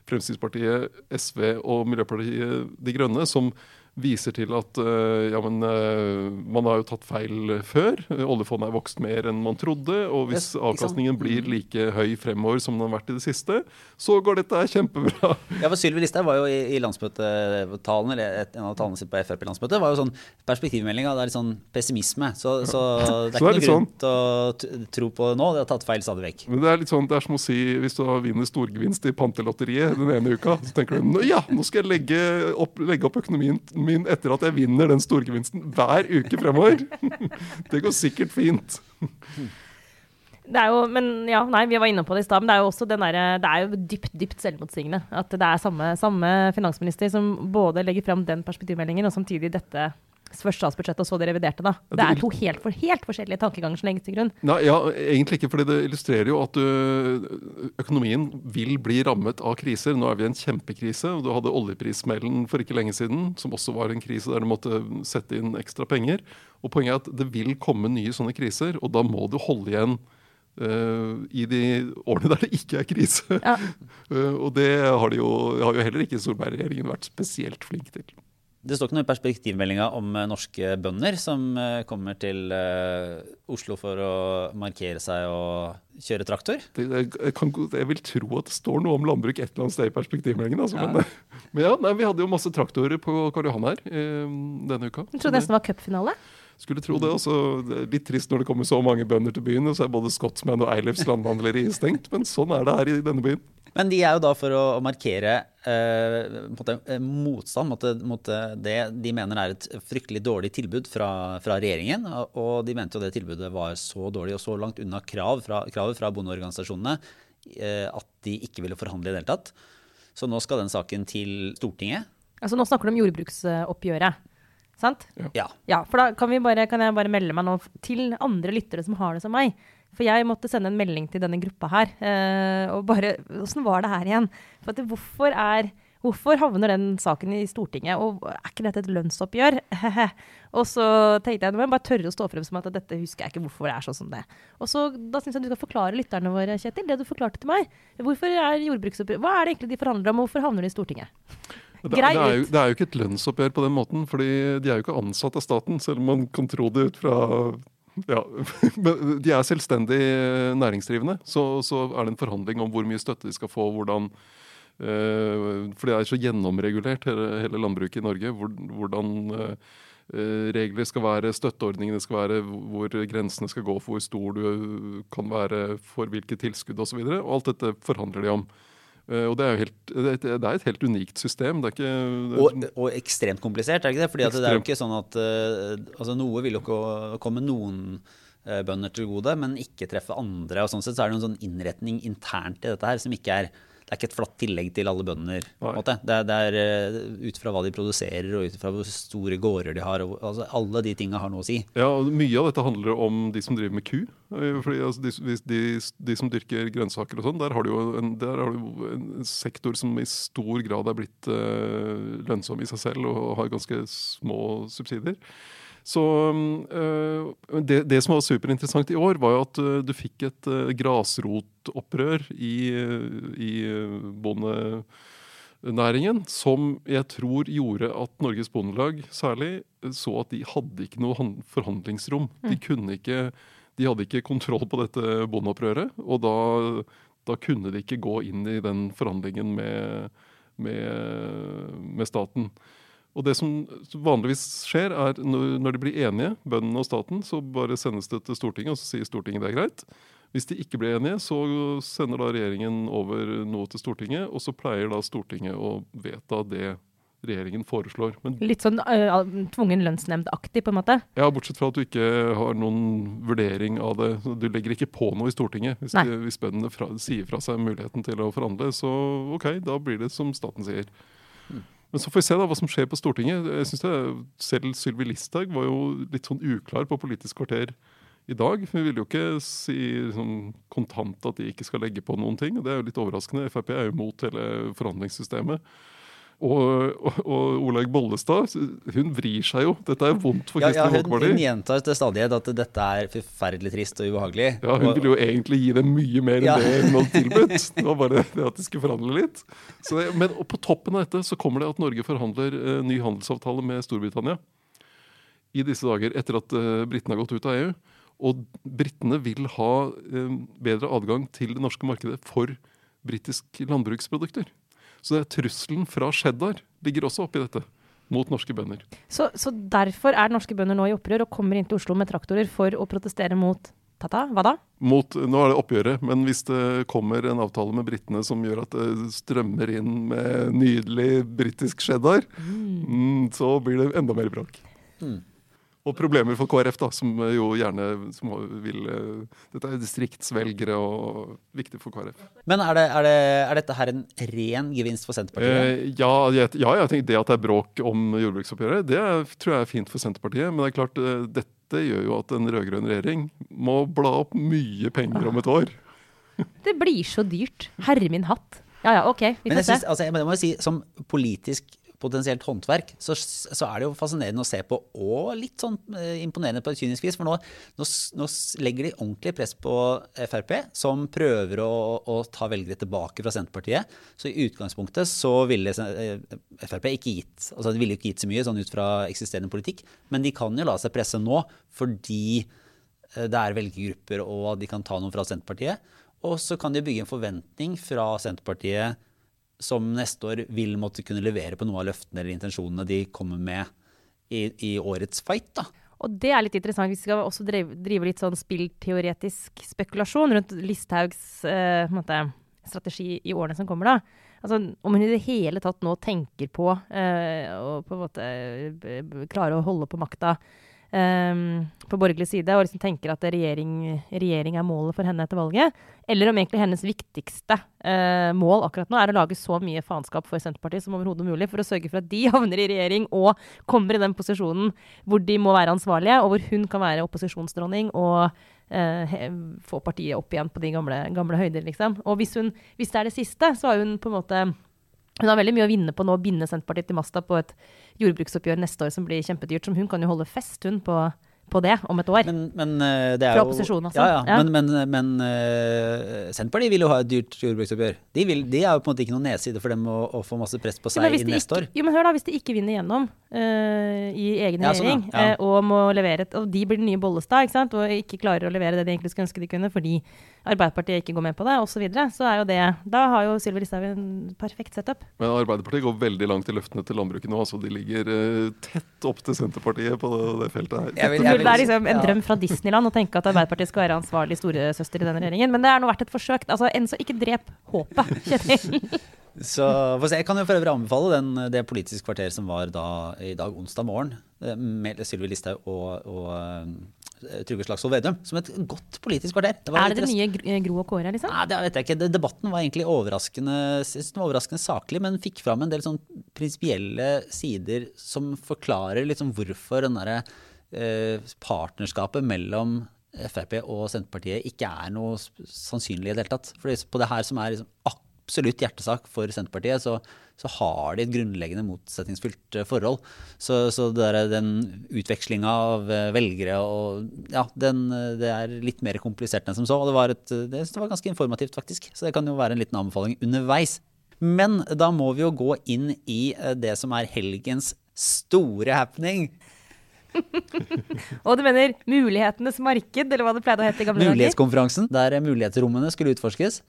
Fremskrittspartiet, SV og Miljøpartiet De Grønne, som viser til at uh, ja, men, uh, man har jo tatt feil før. Oljefondet er vokst mer enn man trodde. Og hvis avkastningen blir mm. like høy fremover som den har vært i det siste, så går dette kjempebra. (laughs) Ja, for Sylvi Listhaug var jo i, i landsmøtetalen, eller et, en av talene sine på Frp-landsmøtet, var jo sånn perspektivmeldinga. Det er litt sånn pessimisme. Så, (laughs) så det er ikke noe grunn sånn. til å tro på nå. Det har tatt feil stadig vekk. Men det er litt sånn, det er som å si hvis du har vunnet storgevinst i pantelotteriet den ene uka, så tenker du ja, nå skal jeg legge opp, legge opp økonomien min etter at jeg vinner den storgevinsten hver uke fremover. (laughs) Det går sikkert fint. Det er jo, men ja, nei, Vi var inne på det i stad, men det er jo også den der, det er jo dypt dypt selvmotsigende. At det er samme, samme finansminister som både legger fram den perspektivmeldingen og samtidig dette først statsbudsjettet og så det reviderte. da. Det er to helt, for, helt forskjellige tankeganger som legges til grunn. Nei, ja, Egentlig ikke, fordi det illustrerer jo at uh, økonomien vil bli rammet av kriser. Nå er vi i en kjempekrise. og Du hadde oljeprissmellen for ikke lenge siden, som også var en krise der du måtte sette inn ekstra penger. Og Poenget er at det vil komme nye sånne kriser, og da må du holde igjen. Uh, I de årene der det ikke er krise. Ja. uh, (laughs) og det har, de jo, har jo heller ikke Solberg-regjeringen vært spesielt flink til. Det står ikke noe i perspektivmeldinga om eh, norske bønder som eh, kommer til uh, Oslo for å markere seg og kjøre traktor? Jeg, kan, jeg, vil tro at det står noe om landbruk et eller annet sted i perspektivmeldingen. Altså, ja. Men, (laughs) men, ja, nei, vi hadde jo masse traktorer på Karl Johan her eh, denne uka. Jeg trodde nesten det var cupfinale. Skulle tro det. også. Det er litt trist når det kommer så mange bønder til byen, og så er både Scotsman og Eilefs landhandleri stengt, men sånn er det her i denne byen. Men de er jo da for å, markere eh, måte, eh, motstand mot, mot, det de mener er et fryktelig dårlig tilbud fra, fra, regjeringen. Og de mente jo det tilbudet var så dårlig og så langt unna krav fra, kravet fra bondeorganisasjonene eh, at de ikke ville forhandle i det hele tatt. Så nå skal den saken til Stortinget. Altså Nå snakker du om jordbruksoppgjøret. Sant? Ja. ja for da kan, bare, kan, jeg bare melde meg nå til andre lyttere som har det som meg. For jeg måtte sende en melding til denne gruppa her. Eh, og bare Åssen var det her igjen? For at, hvorfor, er, hvorfor havner den saken i Stortinget? Og er ikke dette et lønnsoppgjør? (laughs) og så tenkte jeg må jeg bare tørre å stå frem som at dette husker jeg ikke hvorfor det er sånn som det. Og så Da syns jeg du skal forklare lytterne våre, Kjetil, det du forklarte til meg. Hvorfor er jordbruksoppgjør Hva er det egentlig de forhandler om, og hvorfor havner de i Stortinget? Det, det, er jo, det, er jo, ikke et lønnsoppgjør på den måten, fordi de er jo ikke ansatt av staten, selv om man kan tro det ut fra (laughs) ja, (laughs) men De er selvstendig næringsdrivende. Så, så, er det en forhandling om hvor mye støtte de skal få. hvordan eh, For det er så gjennomregulert, hele, hele landbruket i Norge. Hvor, hvordan eh, regler skal være, støtteordningene skal være, hvor grensene skal gå for hvor stor du kan være for hvilke tilskudd osv. Alt dette forhandler de om. Uh, og det er jo helt, det er et helt unikt system. Det er ikke, det er og, og, ekstremt komplisert, er det ikke det? Fordi det er jo ikke sånn at uh, altså Noe vil jo ikke komme noen uh, bønder til gode, men ikke treffe andre. og sånn sett så er det en sånn innretning internt i dette her som ikke er det er ikke et flatt tillegg til alle bønder. Det det er, eh, ut fra hva de produserer og ut fra hvor store gårder de har. Og, altså, alle de tinga har noe å si. Ja, og Mye av dette handler om de som driver med ku. Eh, fordi altså, de, de, de, som dyrker grønnsaker og sånn, der har du jo en, en sektor som i stor grad er blitt uh, lønnsom i seg selv og har ganske små subsidier. Så øh, det, det, som var superinteressant i år, var jo at øh, du fikk et øh, grasrotopprør i, i bondenæringen som jeg tror gjorde at Norges Bondelag særlig så at de hadde ikke noe forhandlingsrom. De mm. kunne ikke de hadde ikke kontroll på dette bondeopprøret. Og da Da kunne de ikke gå inn i den forhandlingen med, med, med staten. Og det som vanligvis skjer, er når de blir enige, bøndene og staten, så bare sendes det til Stortinget, og så sier Stortinget det er greit. Hvis de ikke blir enige, så sender da regjeringen over noe til Stortinget, og så pleier da Stortinget å vedta det regjeringen foreslår. Men, Litt sånn uh, tvungen lønnsnemndaktig, på en måte? Ja, bortsett fra at du ikke har noen vurdering av det. Du legger ikke på noe i Stortinget. Hvis, de, hvis bøndene fra, sier fra seg muligheten til å forhandle, så OK, da blir det som staten sier. Mm. Men så får vi se da hva som skjer på Stortinget. Jeg synes det, Selv Sylvi Listhaug var jo litt sånn uklar på Politisk kvarter i dag. Hun ville jo ikke si sånn kontant at de ikke skal legge på noen ting. og Det er jo litt overraskende. Frp er jo mot hele forhandlingssystemet. Og, og, og Olaug Bollestad, hun vrir seg jo. Dette er vondt for Kristelig ja, ja, Folkeparti. Hun gjentar til stadighet at dette er forferdelig trist og ubehagelig. Ja, Hun ville jo egentlig gi dem mye mer enn ja. det hun hadde tilbudt. (laughs) Det var bare det at de skulle forhandle litt. Det, men på toppen av dette så kommer det at Norge forhandler uh, ny handelsavtale med Storbritannia i disse dager, etter at uh, britene har gått ut av EU. Og britene vil ha uh, bedre adgang til det norske markedet for britiske landbruksprodukter. Så det er trusselen fra cheddar ligger også oppi dette. Mot norske bønder. Så, så, derfor er norske bønder nå i opprør og kommer inn til Oslo med traktorer for å protestere mot Tata? Hva da? Mot, nå er det oppgjøret, men hvis det kommer en avtale med britene som gjør at det strømmer inn med nydelig britisk cheddar, mm. Mm, så blir det enda mer bråk. Mm. Og problemer for KrF, da, som jo gjerne som vil eh, Dette er distriktsvelgere og viktig for KrF. Men er, det, er, det, er dette her en ren gevinst for Senterpartiet? Eh, ja, jeg, ja, jeg tenker det at det er bråk om jordbruksoppgjøret, det er, tror jeg er fint for Senterpartiet. Men det er klart, eh, dette gjør jo at en rød-grønn regjering må bla opp mye penger om et år. (laughs) Det blir så dyrt. Herre min hatt. Ja ja, OK, vi får se. Altså, jeg må jo si, som politisk potensielt håndverk, så, så, er det jo fascinerende å se på, og litt sånn eh, imponerende på et kynisk vis. For nå, nå, nå, legger de ordentlig press på Frp, som prøver å, å, ta velgere tilbake fra Senterpartiet. Så i utgangspunktet så ville eh, Frp ikke gitt altså de ville ikke gitt så mye sånn ut fra eksisterende politikk, men de kan jo la seg presse nå fordi eh, det er velgergrupper og de kan ta noe fra Senterpartiet. Og så kan de bygge en forventning fra Senterpartiet som neste år vil måtte kunne levere på noe av løftene eller intensjonene de kommer med i, i årets fight. da. Og det er litt interessant. Vi skal også drive, drive litt sånn spillteoretisk spekulasjon rundt Listhaugs eh, strategi i årene som kommer. da. Altså, om hun i det hele tatt nå tenker på eh, å på en måte klare å holde på makta um, på borgerlig side, og liksom tenker at regjering, regjering, er målet for henne etter valget. Eller om egentlig hennes viktigste uh, mål akkurat nå er å lage så mye faenskap for Senterpartiet som overhodet mulig, for å sørge for at de (laughs) havner i regjering og kommer i den posisjonen hvor de må være ansvarlige, og hvor hun kan være opposisjonsdronning og uh, få partiet opp igjen på de gamle, gamle høyder, liksom. Og hvis, hun, hvis det er det siste, så har hun på en måte hun har veldig mye å vinne på nå å binde Senterpartiet til masta på et jordbruksoppgjør neste år som blir kjempedyrt. Som hun kan jo holde fest, hun, på på det om et år. Men, men eh, det er Fra opposisjonen, også. Ja, ja. ja. Men, men, men uh, Senterpartiet vil jo ha et dyrt jordbruksoppgjør. De, vil, de er jo på en måte ikke noen nedside for dem å, å få masse press på seg i neste ikke, år. Jo, men hør da, Hvis de ikke vinner gjennom uh, i egen ja, sånn, regjering, sånn, uh, og må levere og de blir den nye Bollestad, ikke sant, og ikke klarer å levere det de egentlig skulle ønske de kunne fordi Arbeiderpartiet ikke går med på det, osv., så, videre, så er jo det Da har jo Sylvi Listhaug en perfekt setup. Men Arbeiderpartiet går veldig langt i løftene til landbruket nå. altså De ligger tett opp til Senterpartiet på det, det feltet her. Jeg vil, jeg vil, det er liksom en drøm fra Disneyland å tenke at Arbeiderpartiet skal være ansvarlig storesøster i denne regjeringen. Men det er nå vært et forsøk. Altså, enn så ikke drep håpet, Kjetil. (laughs) Så Jeg kan jo for øvrig anbefale den, det Politisk kvarter som var da, i dag, onsdag morgen, eh, med Sylvi Listhaug og, og uh, Trygve Slagsvold Vedum, som et godt politisk kvarter. Det er det det nye Gro og Kåre, liksom? Nei, det vet jeg ikke. Debatten var egentlig overraskende, overraskende saklig, men fikk fram en del sånn prinsipielle sider som forklarer liksom hvorfor den derre Eh, partnerskapet mellom Frp og Senterpartiet ikke er noe sannsynlig i det hele tatt. For på det her som er liksom absolutt hjertesak for Senterpartiet, så, så, har de et grunnleggende motsetningsfylt eh, forhold. Så, så der, den utvekslinga av eh, velgere og Ja, den, det er litt mer komplisert enn som så. Og det var, et, det, det var ganske informativt, faktisk. Så det kan jo være en liten anbefaling underveis. Men da må vi jo gå inn i det som er helgens store happening. (laughs) Og du mener mulighetenes marked, eller hva det pleide å hete i gamle dager? Mulighetskonferansen, der mulighetsrommene skulle utforskes.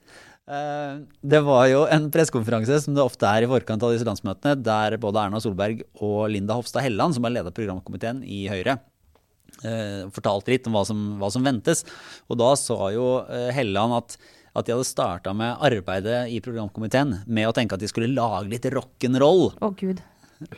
Eh, Det var jo en pressekonferanse, som det ofte er i forkant av disse landsmøtene, der både Erna Solberg og Linda Hofstad Helleland, som er leder av programkomiteen i Høyre, eh, fortalte litt om hva som, hva som ventes. Og da sa jo eh, Helleland at, at de hadde starta med arbeidet i programkomiteen med å tenke at de skulle lage litt rock'n'roll. Å, gud.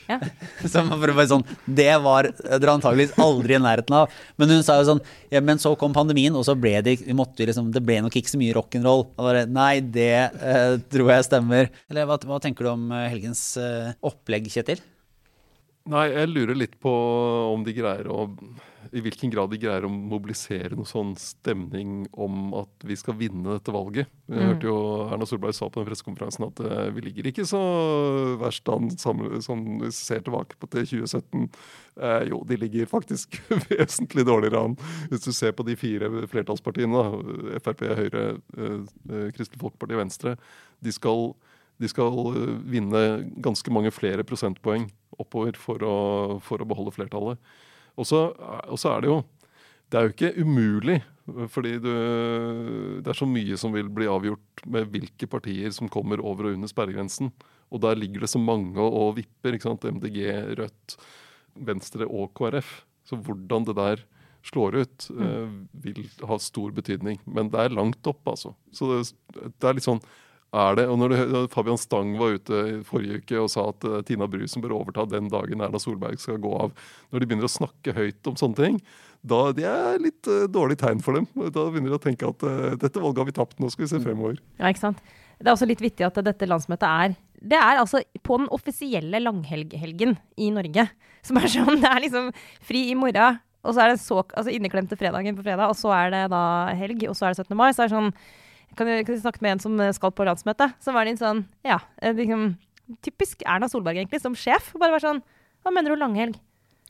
Ja. (laughs) Sånn, Det var dere antakeligvis aldri i nærheten av. Men hun sa jo sånn ja, Men så kom pandemien, og så ble det, liksom, det ble nok ikke så mye rock'n'roll. Nei, det eh, tror jeg stemmer. Eller hva, hva tenker du om eh, helgens eh, opplegg, Kjetil? Nei, jeg lurer litt på om de greier å I hvilken grad de greier å mobilisere noe sånn stemning om at vi skal vinne dette valget. Jeg hørte jo Erna Solberg sa på den pressekonferansen at eh, vi ligger ikke så verst an sånn vi ser tilbake på til 2017. Eh, jo, de ligger faktisk (laughs) vesentlig dårligere an. Hvis du ser på de fire flertallspartiene, da, Frp, Høyre, eh, eh, Kristelig Folkeparti, Venstre, de skal de skal eh, vinne ganske mange flere prosentpoeng oppover for å, for å beholde flertallet. Og så og så er det jo Det er jo ikke umulig, fordi du, det er så mye som vil bli avgjort med hvilke partier som kommer over og under sperregrensen. Og der ligger det så mange og vipper. ikke sant? MDG, Rødt, Venstre og KrF. Så hvordan det der slår ut, mm. vil ha stor betydning. Men det er langt opp, altså. Så det, det er litt sånn er det, og når Fabian Stang var ute i forrige uke og sa at eh, Tina Brusen bør overta den dagen Erna Solberg skal gå av Når de begynner å snakke høyt om sånne ting, da det er litt eh, dårlig tegn for dem. Da begynner de å tenke at eh, dette valget har vi tapt, nå skal vi se fremover. Ja, ikke sant. Det er også litt vittig at dette landsmøtet er Det er altså på den offisielle langhelgen i Norge. Som er sånn Det er liksom fri i morgen, og så er det så, altså inneklemte fredagen på fredag, og så er det da helg, og så er det 17. mai. Så er det sånn Kan jeg, kan jeg snakke med en som skal på landsmøte? Så var det en sånn Ja, eh, liksom Typisk Erna Solberg, egentlig, som sjef. Bare være sånn Hva mener du langhelg?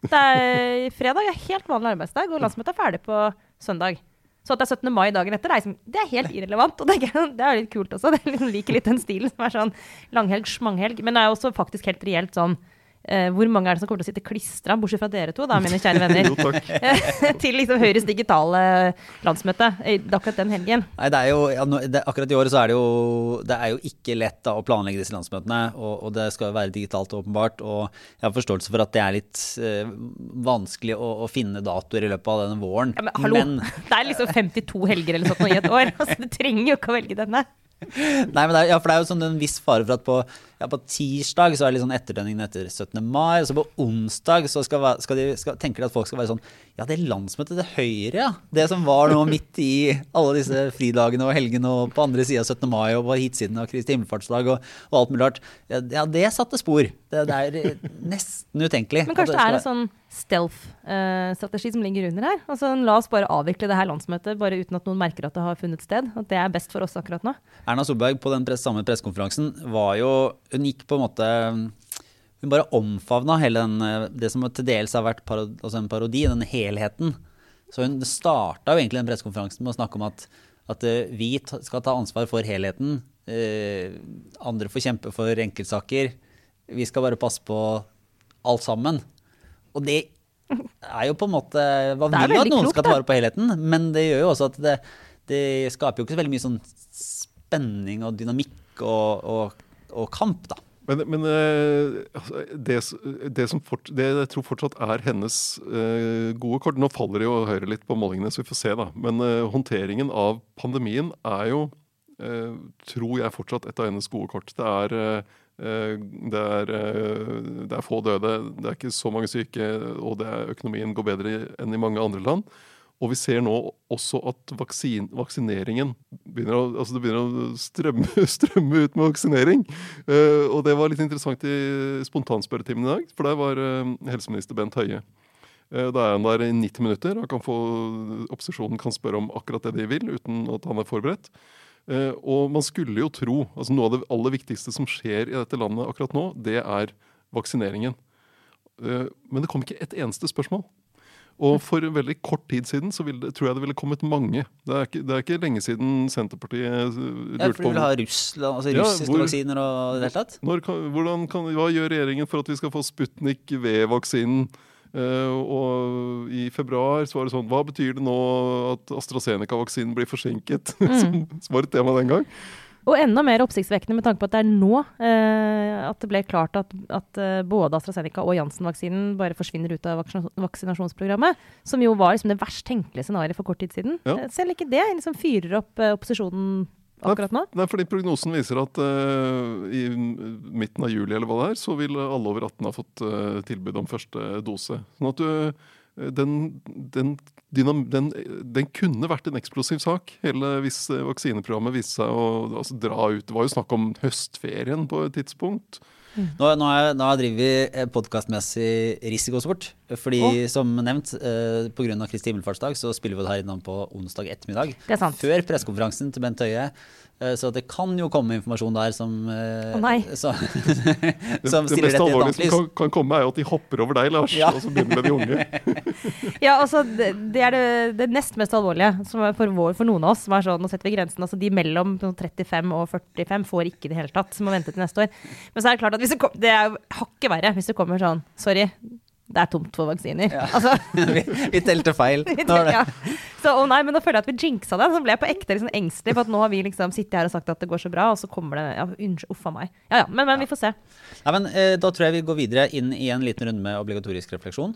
Det er fredag er helt vanlig arbeidsdag, og landsmøtet er ferdig på søndag. Så at det er 17. mai dagen etter, er, liksom, det er helt irrelevant. Og det er, litt kult også. Det liksom liker litt den stilen som er sånn langhelg, smanghelg. Men det er også faktisk helt reelt sånn eh, Hvor mange er det som kommer til å sitte klistra, bortsett fra dere to, da, mine kjære (laughs) venner, Jo, (laughs) til liksom Høyres digitale landsmøte akkurat den helgen? Nei, det er jo, ja, det, Akkurat i året så er det jo Det er jo ikke lett da, å planlegge disse landsmøtene. Og, og det skal jo være digitalt, åpenbart. Og jeg har forståelse for at det er litt eh, vanskelig å, å finne datoer i løpet av denne våren. Ja, men hallo, det er liksom 52 helger eller sånt i et år. (laughs) Altså, du trenger jo ikke å velge denne. Nei, men det er, ja, for det er jo sånn en viss fare for at på, ja, på tirsdag så er det litt sånn etterdønningen etter 17. mai, og så på onsdag så skal, skal de, skal, tenker de at folk skal være sånn Ja, det landsmøtet til Høyre, ja. Det som var nå midt i alle disse fridagene og helgene og på andre sida av 17. mai og på hitsiden av Kristi himmelfartsdag og, og alt mulig rart. Ja, det satte spor. Det, det er eh, nesten utenkelig. Men kanskje det er en sånn stealth-strategi som ligger under her? Altså, La oss bare avvikle det her landsmøtet bare uten at noen merker at det har funnet sted. At det er best for oss akkurat nå. Erna Solberg på den press, samme pressekonferansen var jo Hun gikk på en måte Hun bare omfavna hele den, eh, det som til dels har vært parodi, altså en parodi, den helheten. Så hun starta jo egentlig den pressekonferansen med å snakke om at, at eh, vi skal ta ansvar for helheten. Eh, andre får kjempe for enkeltsaker. Vi skal bare passe på alt sammen. Og det er jo på en måte er vil at noen klokt, skal ta vare på helheten, men det gjør jo også at det, det skaper jo ikke så veldig mye sånn spenning og dynamikk og, og, og kamp, da. Men, men eh, altså, det, det som fort, det jeg tror fortsatt er hennes eh, gode kort Nå faller det jo Høyre litt på målingene, så vi får se, da. Men eh, håndteringen av pandemien er jo, tror jeg, fortsatt et av hennes gode kort. Det er, det, er, det er få døde, det er ikke så mange syke, og det er, økonomien går bedre enn i mange andre land. Og vi ser nå også at vaksin, vaksineringen begynner å, altså det begynner å strømme, (laughs) strømme ut med vaksinering. Uh, og det var litt interessant i spontanspørretimen i dag, for der var uh, helseminister Bent Høie. Uh, da er han der i 90 minutter. og kan få, opposisjonen kan spørre om akkurat det de vil, uten at han er forberedt. Og man skulle jo tro altså Noe av det aller viktigste som skjer i dette landet akkurat nå, det er vaksineringen. Men det kom ikke et eneste spørsmål. Og for veldig kort tid siden så ville, tror jeg det ville kommet mange. Det er ikke, det er ikke lenge siden Senterpartiet lurte på Ja, for de du vil ha Russland, altså Ja, russiske hvor- vaksiner og i det hele tatt? når hvordan kan, Hva gjør regjeringen for at vi skal få Sputnik V-vaksinen Uh, og i februar så var det sånn Hva betyr det nå at AstraZeneca-vaksinen blir forsinket? (laughs) som var et tema den gang. Og enda mer oppsiktsvekkende med tanke på at det er nå eh, at det ble klart at, at eh, både AstraZeneca og Janssen-vaksinen bare forsvinner ut av vaksinasjonsprogrammet. Som jo var liksom det verst tenkelige scenarioet for kort tid siden. Ja. Eh, Selv ikke det liksom fyrer opp eh, opposisjonen akkurat nå. Nei, fordi Prognosen viser at eh, i midten av juli eller hva det er, så vil alle over 18 ha fått eh, tilbud om første dose. Sånn at du, den, den, den, den kunne vært en eksplosiv sak hele hvis eh, vaksineprogrammet viste seg å altså, dra ut. Det var jo snakk om høstferien på et tidspunkt. Nå, nå, er, nå driver vi podkastmessig risikosport. Fordi som nevnt, eh, pga. Kristi himmelfartsdag så spiller vi det her innom på onsdag ettermiddag. Det er sant. Før pressekonferansen til Bent Høie. Eh, så det kan jo komme informasjon der som, eh, Å nei. (laughs) som, Det, som det mest alvorlige som kan, kan komme, er jo at de hopper over deg, Lars, Ja. og så begynner med de unge. (laughs) Ja, altså, det, det er det, det nest mest alvorlige som er for, vår, for noen av oss. som er sånn, Nå setter vi grensen. altså De mellom sånn 35 og 45 får ikke i det hele tatt. som må vente til neste år. Men så er det klart at hvis det, kom, det er hakket verre hvis det kommer sånn Sorry, det er tomt for vaksiner. Ja. Altså, (laughs) vi, vi telte feil. (laughs) Er det. ja. Så å nei, men nå føler jeg at vi jinxa det. Så ble jeg på ekte liksom engstelig for at nå har vi liksom sittet her og sagt at det går så bra, og så kommer det ja, Unnskyld, uff a meg. Ja ja, men, men vi får se. Nei, men, eh, da tror jeg vi går videre inn i en liten runde med obligatorisk refleksjon.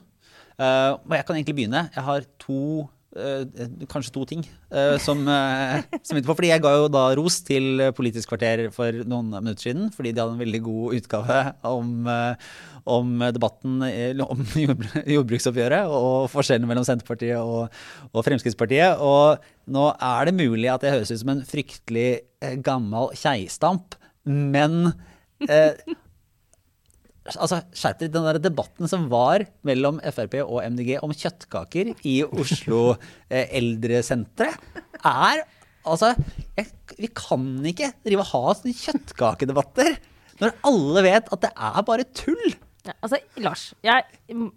Uh, og jeg kan egentlig begynne. Jeg har to kanskje to ting eh, som, som ikke på, Fordi jeg ga jo da ros til Politisk kvarter for noen minutter siden. Fordi de hadde en veldig god utgave om, eh, om debatten eh, om (laughs) jordbruksoppgjøret og forskjellene mellom Senterpartiet og, og Fremskrittspartiet. Og nå er det mulig at jeg høres ut som en fryktelig eh, gammel keistamp, men eh, Altså, skjerp dere. Den der debatten som var mellom Frp og MDG om kjøttkaker i Oslo eh, eldresenteret, er altså jeg, Vi kan ikke drive og ha sånne kjøttkakedebatter når alle vet at det er bare tull. Ja, altså, Lars, jeg, mm,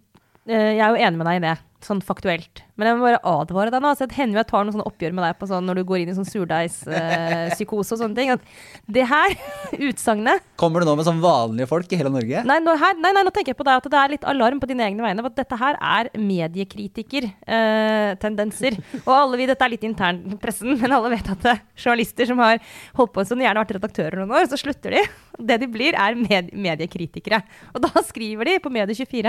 eh, jeg er jo enig med deg i det, sånn faktuelt. Men jeg må bare advare deg nå. Altså, det hender jo jeg tar noen sånne oppgjør med deg på sånn, når du går inn i sånn surdeigspsykose og sånne ting. At det her (laughs) utsagnet Kommer du nå med sånn vanlige folk i hele Norge? Nei, nå, her, nei, nei, nå tenker jeg på deg at det er litt alarm på dine egne vegne. For at dette her er mediekritikertendenser. og alle vi, dette er litt intern pressen, men alle vet at er journalister som har holdt på som gjerne vært redaktører noen år, så slutter de. Det de blir, er med, mediekritikere. Og da skriver de på Medie24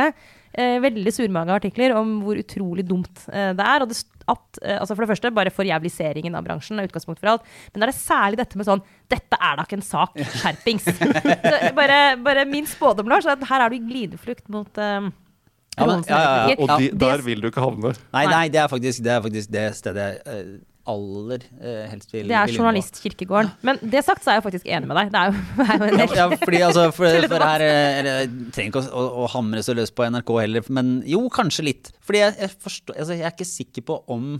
eh, veldig surmaga artikler om hvor utrolig dumt eh, det er. Og det, at, eh, altså for det første, bare forjævliseringen av bransjen er utgangspunkt for alt. Men da er det særlig dette med sånn Dette er da ikke en sak. (laughs) Skjerpings. Så bare, bare min spådom, Lars, er at her er du i glideflukt mot eh, Ja, men- ja, ja, ja. Og de, der vil du ikke havne. Nei, Nei. det er faktisk det, er faktisk det stedet jeg eh, aller eh, helst vil Det er journalistkirkegården. Men det sagt, så er jeg faktisk enig med deg. Det er jo, (laughs) er jo en Ja, del ja, fordi altså, for, (laughs) for her eh, eller, Jeg trenger ikke å, å, å hamre så løs på NRK heller, men jo, kanskje litt. Fordi jeg, jeg, forstår, altså, jeg er ikke sikker på om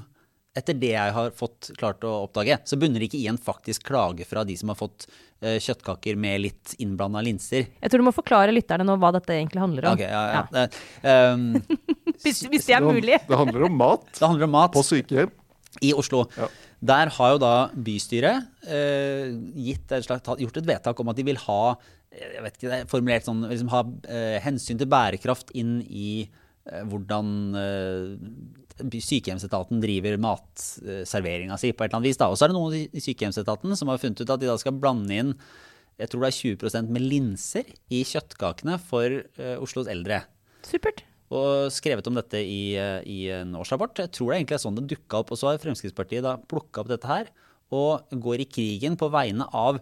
etter det jeg har fått klart å oppdage, så bunner det ikke i en faktisk klage fra de som har fått uh, kjøttkaker med litt innblanda linser. Jeg tror du må forklare lytterne nå hva dette egentlig handler om. Ok, ja, ja. Eh, um, (laughs) Hvis, hvis det er mulig. Det handler om mat det handler om mat. på sykehjem. I Oslo. Ja. Der har jo da bystyret eh, gitt et slags, gjort et vedtak om at de vil ha eh, jeg vet ikke, det er formulert sånn, liksom ha eh, hensyn til bærekraft inn i eh, hvordan eh, sykehjemsetaten driver matserveringa si på et eller annet vis. Da. Og så er det noen i sykehjemsetaten som har funnet ut at de da skal blande inn jeg tror det er 20% med linser i kjøttkakene for eh, Oslos eldre Supert. Og skrevet om dette i, eh, i en årsrapport. Jeg tror det egentlig er sånn det dukka opp. Og så har Fremskrittspartiet da plukka opp dette her og går i krigen på vegne av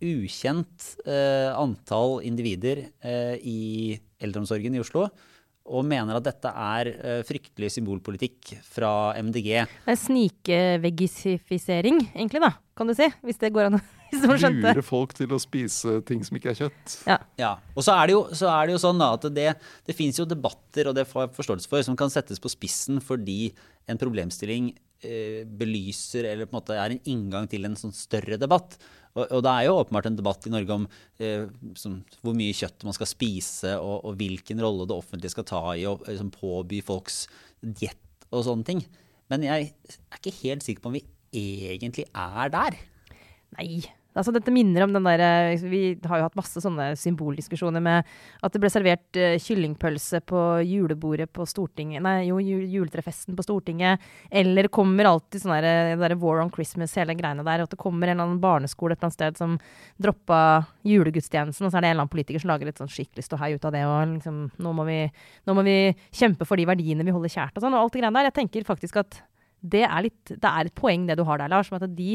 ukjent eh, antall individer eh, i eldreomsorgen i Oslo. Og mener at dette er eh, fryktelig symbolpolitikk fra MDG. Det er Snikvegisifisering, egentlig, da, kan du si. Hvis det går an å hvis noen skjønte. Lure folk til å spise ting som ikke er kjøtt. Ja. Ja, og så er det jo, så er det jo sånn da, at det, det finnes jo debatter, og det får jeg forståelse for, som kan settes på spissen fordi en problemstilling eh, belyser eller på en måte er en inngang til en sånn større debatt. Og, og det er jo åpenbart en debatt i Norge om eh, som, hvor mye kjøtt man skal spise, og, og hvilken rolle det offentlige skal ta i å liksom, påby folks diett og sånne ting. Men jeg er ikke helt sikker på om vi egentlig er der. Nei. Altså, dette minner om den der, eh, Vi har jo hatt masse sånne symboldiskusjoner med at det ble servert uh, kyllingpølse på julebordet på Stortinget Nei, jo, juletrefesten på Stortinget. Eller kommer alltid sånn der, der War on Christmas, hele greiene der. At det kommer en eller annen barneskole et eller annet sted som droppa julegudstjenesten, og så er det en eller annen politiker som lager litt sånn skikkelig ståhei ut av det. Og liksom, nå må, vi, nå må vi kjempe for de verdiene vi holder kjært og sånn. Og alt det greiene der. Jeg tenker faktisk at det er, litt, det er et poeng, det du har der, Lars. Som at de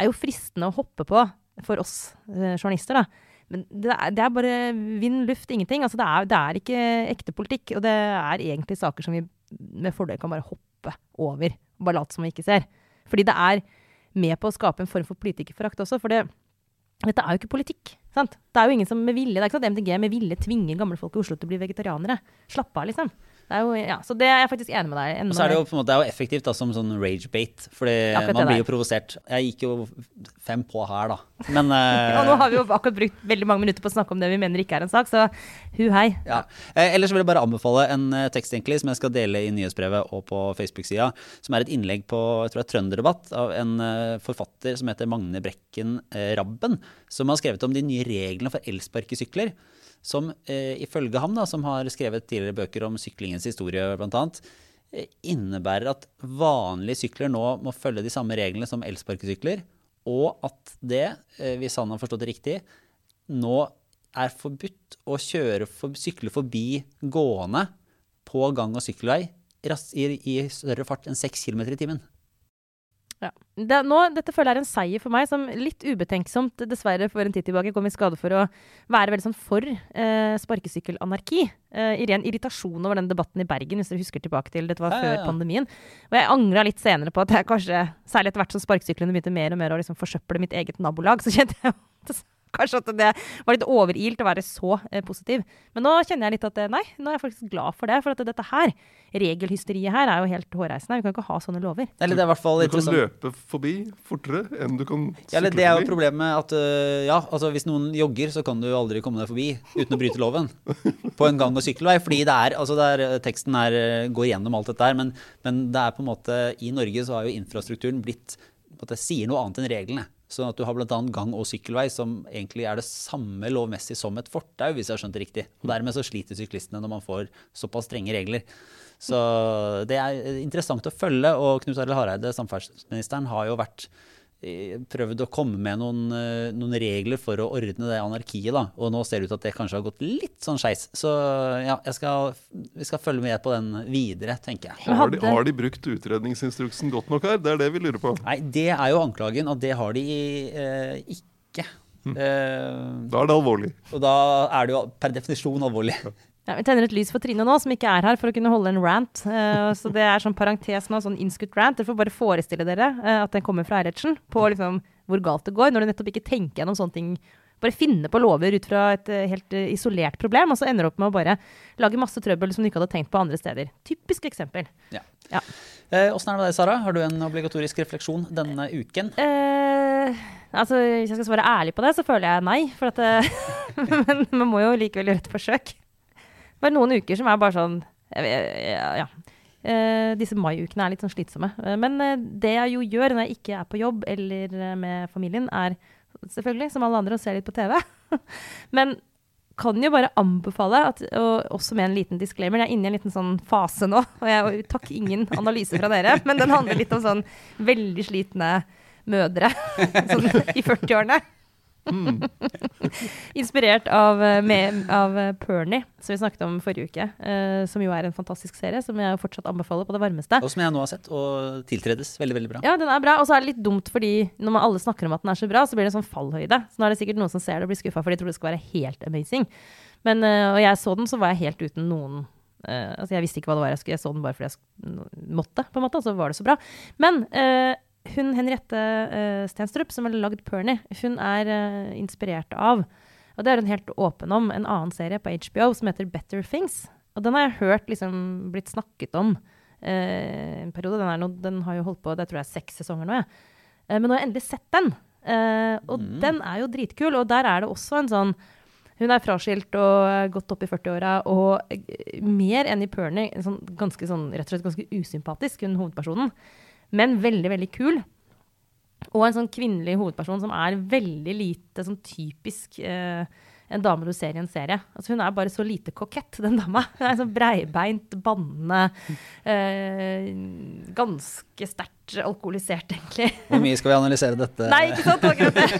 er jo fristende å hoppe på for oss eh, journalister. da. Men det er, det er, bare vind, luft, ingenting. Altså, det, er, det, er, ikke ekte politikk. Og det er egentlig saker som vi med fordel kan bare hoppe over. Bare late som vi ikke ser. Fordi det er med på å skape en form for politikerforakt også. For det, dette er jo ikke politikk. Sant? Det er jo ingen som med vilje, det er ikke sånn at MDG med vilje tvinger gamle folk i Oslo til å bli vegetarianere. Slapp av, liksom. Det jo, ja, så det er jeg faktisk enig med deg Og så er det jo på en måte, er jo effektivt da, som sånn rage-bate, fordi man blir jo provosert. Jeg gikk jo fem på her, da. Men (laughs) uh, Og nå har vi jo akkurat brukt veldig mange minutter på å snakke om det vi mener ikke er en sak, så hu hei. Ja. Eh, ellers vil jeg bare anbefale en eh, tekst egentlig, som jeg skal dele i nyhetsbrevet og på Facebook-sida, som er et innlegg på jeg tror det er Trønderdebatt av en uh, forfatter som heter Magne Brekken Rabben, som har skrevet om de nye reglene for elsparkesykler som eh, ifølge ham, da, som har skrevet tidligere bøker om syklingens historie bl.a., eh, innebærer at vanlige sykler nå må følge de samme reglene som elsparkesykler, og at det, eh, hvis han har forstått det riktig, nå er forbudt å kjøre for, sykle forbi gående på gang- og sykkelvei i, i større fart enn 6 km i timen. Ja. Det, nå, dette føler jeg er en seier for meg, som litt ubetenksomt dessverre for en tid tilbake kom i skade for å være veldig sånn for eh, sparkesykkelanarki. Eh, I ren irritasjon over den debatten i Bergen, hvis dere husker tilbake til dette var ja, før ja, pandemien. Og jeg angra litt senere på at jeg kanskje, særlig etter hvert som sparkesyklene begynte mer og mer å liksom forsøple mitt eget nabolag, så kjente jeg (laughs) Kanskje at det var litt overilt å være så eh, positiv. Men nå kjenner jeg litt at eh, nei, nå er jeg faktisk glad for det. For at dette her, regelhysteriet her, er jo helt hårreisende. Vi kan ikke ha sånne lover. Eller det er hvert fall Du kan løpe forbi fortere enn du kan sykle ja, eller Det er jo problemet at uh, ja, altså hvis noen jogger, så kan du aldri komme deg forbi uten å bryte loven. (laughs) På en gang- og sykkelvei. Fordi det er, altså det er, teksten her går gjennom alt dette her, men, men det er på en måte I Norge så har jo infrastrukturen blitt at det sier noe annet enn reglene. Sånn at du har bl.a. gang- og sykkelvei, som egentlig er det samme lovmessig som et fortau, hvis jeg har skjønt det riktig. Og Dermed så sliter syklistene når man får såpass strenge regler. Så det er interessant å følge. Og Knut Arild Hareide, samferdselsministeren, har jo vært prøvd å komme med noen, eh, noen, regler for å ordne det anarkiet. da, Og nå ser det ut til at det kanskje har gått litt sånn skeis. Så ja, skal, vi skal følge med på den videre, tenker jeg. Har de, har de, brukt utredningsinstruksen godt nok her? Det er det vi lurer på. Nei, det er jo anklagen, og det har de eh, ikke. Hm. Eh, da er det alvorlig. Og da er det jo per definisjon alvorlig. Ja. Ja, vi tenner et lys for Trine nå, som ikke er her, for å kunne holde en rant. Uh, så det er sånn parentes nå, sånn innskutt rant. Dere får bare forestille dere uh, at den kommer fra Eilertsen, på liksom, hvor galt det går, når du nettopp ikke tenker gjennom sånne ting. Bare finne på lover ut fra et uh, helt isolert problem, og så ender du opp med å bare lage masse trøbbel som du ikke hadde tenkt på andre steder. Typisk eksempel. Ja. ja. Åssen er det med deg, Sara? Har du en obligatorisk refleksjon denne uken? altså, Hvis jeg skal svare ærlig på det, så føler jeg nei. For at, (laughs) men man må jo likevel gjøre et forsøk. Var noen uker som er bare sånn Ja. Uh, disse maiukene er litt sånn slitsomme. Uh, men uh, det jeg jo gjør når jeg ikke er på jobb eller med familien, er selvfølgelig, som alle andre, å se litt på TV. (laughs) men kan jo bare anbefale, at, og også med en liten disclaimer, jeg er inne i en liten sånn fase nå, og jeg takk ingen analyse fra dere, men den handler litt om sånn veldig slitne mødre (laughs) sånn i 40-årene. Mm. (laughs) Inspirert av, eh, med, av eh, Pernie, som vi snakket om forrige uke. Uh, som jo er en fantastisk serie, som jeg fortsatt anbefaler på det varmeste. Og som jeg nå har sett, og tiltredes veldig veldig bra. Ja, den er bra. Og så er det litt dumt, fordi når man alle snakker om at den er så bra, så blir det en sånn fallhøyde. Så nå er det sikkert noen som ser det og blir skuffa, for de tror det skal være helt amazing. Men, uh, og jeg så den, så var jeg helt uten noen uh, Altså, jeg visste ikke hva det var jeg skulle, jeg så den bare fordi jeg måtte, på en måte, og så var det så bra. Men hun Henriette uh, Stenstrup, som har lagd Pernie, hun er uh, inspirert av Og det er hun helt åpen om, en annen serie på HBO som heter Better Things. Og den har jeg hørt liksom blitt snakket om uh, en periode. Den, no, den, har jo holdt på det tror jeg er seks sesonger nå. Ja. men nå har jeg endelig sett den. og mm. den er jo dritkul. Og der er det også en sånn hun er fraskilt og gått opp i 40-åra, og mer enn i Pernie sånn, ganske sånn, rett og slett ganske usympatisk, hun hovedpersonen men veldig, veldig kul. Og en sånn kvinnelig hovedperson som er veldig lite sånn typisk eh, en dame du ser i en serie. Altså Hun er bare så lite kokett, den dama. Hun er sånn breibeint, bannende, eh, ganske sterkt alkoholisert, egentlig. Hvor mye skal vi analysere dette? Nei, ikke sant? Akkurat det.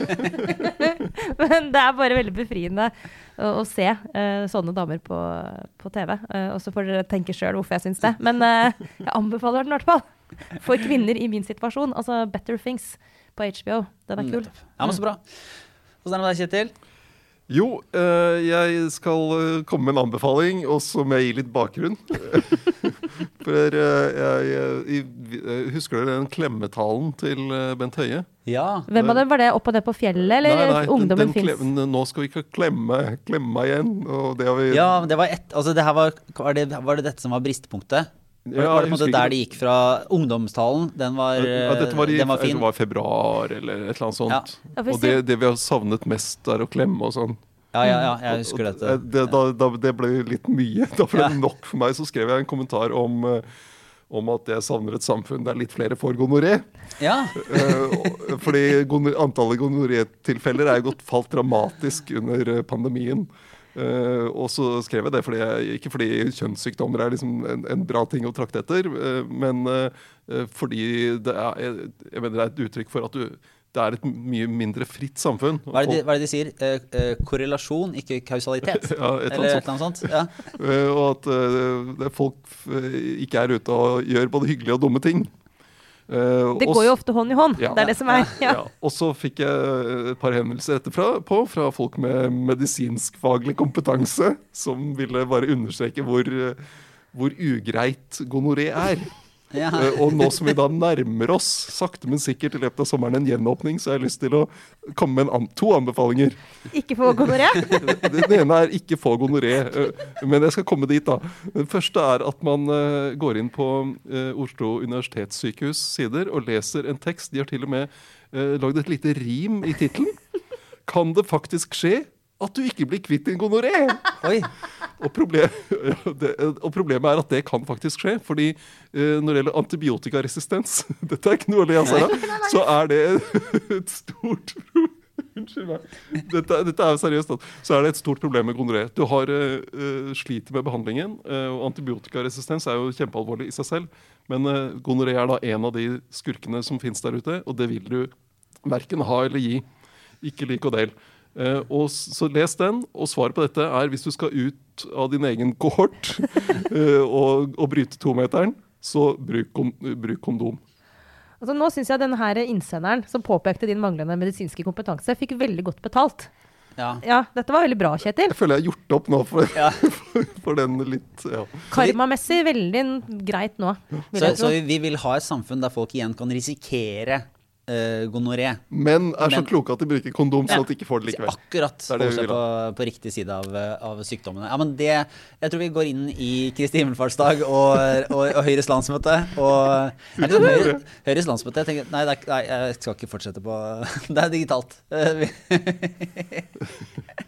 (laughs) Men det er bare veldig befriende å, å se eh, sånne damer på, på TV. Eh, og så får dere tenke sjøl hvorfor jeg syns det. Men eh, jeg anbefaler den i hvert fall. For kvinner i min situasjon. Altså Better Things på HBO. Den er kul. Ja, men Så bra. Hvordan er det med deg, Kjetil? Jo, eh, jeg skal eh, komme med en anbefaling, og så må jeg gi litt bakgrunn. (laughs) For eh, jeg, jeg, jeg Husker dere den klemmetalen til Bent Høie? Ja. Hvem av dem var det? Opp og ned på fjellet, eller Nei, nei, Ungdommen den fins? klem- Nå skal vi ikke klemme, klemme igjen. Og det har vi ja, men det var ett Altså, det var Var det, var det dette som var bristpunktet? Var, Ja, var det på en måte der det gikk fra ungdomstalen? Den var, Ja, dette var i den var fin. det var februar eller et eller annet sånt. Ja. Og det, det vi har savnet mest, er å klemme og sånn. Ja, ja, ja, jeg husker Og- dette. Det, da, da, det ble litt mye. Da ble Ja. det nok for meg. Så skrev jeg en kommentar om, eh, om at jeg savner et samfunn der litt flere får gonoré. Ja. Eh, fordi antallet gonorétilfeller er jo gått falt dramatisk under eh, pandemien. Eh, og så skrev jeg det fordi jeg, ikke fordi kjønnssykdommer er liksom en, en bra ting å trakte etter, eh, men eh, fordi det er, jeg, mener det er et uttrykk for at du, det er et mye mindre fritt samfunn. Hva er det de, er det de sier? Eh, eh, korrelasjon, ikke kausalitet? (laughs) Ja, et eller Eller annet et eller annet sånt? Ja. Og at eh, det folk ikke er ute og gjør både hyggelige og dumme ting. Eh, Det går jo ofte hånd i hånd. Ja. Det er det som er. ja. Ja. Og så fikk jeg et par henvendelser etterfra på fra folk med medisinskfaglig kompetanse, som ville bare understreke hvor, eh, hvor ugreit gonoré er. Ja. Eh, Og nå som vi da nærmer oss sakte, men sikkert i løpet av sommeren en gjenåpning, så har jeg lyst til å komme med en an to anbefalinger. Ikke få gonoré. (laughs) Den ene er ikke få gonoré, eh, men jeg skal komme dit, da. Den første er at man eh, går inn på Oslo universitetssykehus sider og leser en tekst. De har til og med lagd et lite rim i tittelen. Kan det faktisk skje at du ikke blir kvitt din gonoré? Og, problem, og problemet er at det kan faktisk skje. fordi eh, når det gjelder antibiotikaresistens (laughs) Dette er ikke noe å le av, Sara. Så er det (laughs) et stort (laughs) Unnskyld meg. Dette, dette er jo seriøst. Så er det et stort problem med gonoré. Du har eh, eh, sliter med behandlingen. Uh, og Antibiotikaresistens er jo kjempealvorlig i seg selv. Men uh, gonoré er da en av de skurkene som fins der ute, og det vil du verken ha eller gi. Ikke lik og del. Eh, og så les den, og svaret på dette er hvis du skal ut av din egen kohort (laughs) eh, og, og bryte tometeren, så bruk, kon bruk kondom. Altså, nå syns jeg denne innsenderen som påpekte din manglende medisinske kompetanse, fikk veldig godt betalt. Ja. Ja, dette var veldig bra, Kjetil. Jeg føler jeg har gjort opp nå for, Ja. (laughs) for, for den litt ja. Karmamessig veldig greit nå, vil Så, så vi vil ha et samfunn der folk igjen kan risikere uh, gonoré. Men er så kloke at de bruker kondom, sånn at de ikke får det likevel. Akkurat Det det på, på riktig side av, av sykdommene. Ja, men det, Jeg tror vi går inn i Kristi himmelfartsdag og, og, og Høyres landsmøte. Og, er det Høyre, Høyres landsmøte? Jeg tenker, nei, det er, nei, jeg skal ikke fortsette på (laughs) Det er digitalt. Eh, vi- (laughs)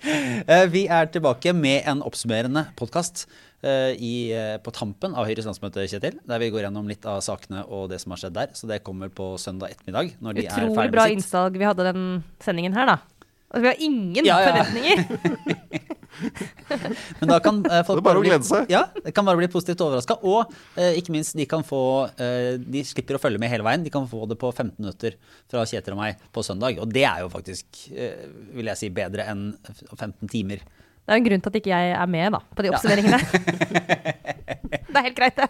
Eh, Vi er tilbake med en oppsummerende podkast på tampen av Høyres landsmøte, Kjetil. Der vi går gjennom litt av sakene og det som har skjedd der. Så det kommer på søndag ettermiddag. Når de er Utrolig ferdig bra innsalg vi hadde den sendingen her, da. Altså, vi har ingen Ja, ja, forventninger. (laughs) (laughs) Men da kan eh, folk Det er bare å bli- glede seg. Ja, det kan bare bli positivt overraska. Og eh, ikke minst, de kan få eh, De slipper å følge med hele veien. De kan få det på 15 minutter fra Kjetil og meg på søndag. Og det er jo faktisk, eh, vil jeg si, bedre enn 15 timer. Det er en grunn til at ikke jeg er med da, på de oppsummeringene. (laughs) det er helt greit, det.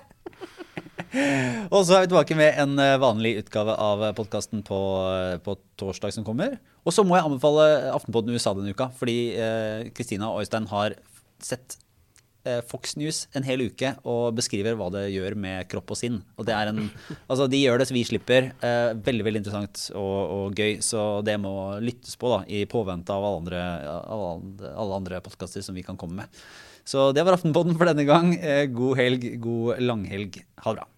(laughs) Og så er vi tilbake med en eh, vanlig utgave av podkasten på, eh, på torsdag som kommer. Og så må jeg anbefale Aftenpodden USA denne uka, fordi eh, Kristina og Øystein har sett eh, Fox News en hel uke og beskriver hva det gjør med kropp og sinn. Og en, altså De gjør det så vi slipper. Eh, veldig veldig interessant og, og gøy, så det må lyttes på da, i påvente av alle andre, alle andre podkaster som vi kan komme med. Så det var Aftenpodden for denne gang. Eh, god helg, god langhelg. Ha det bra.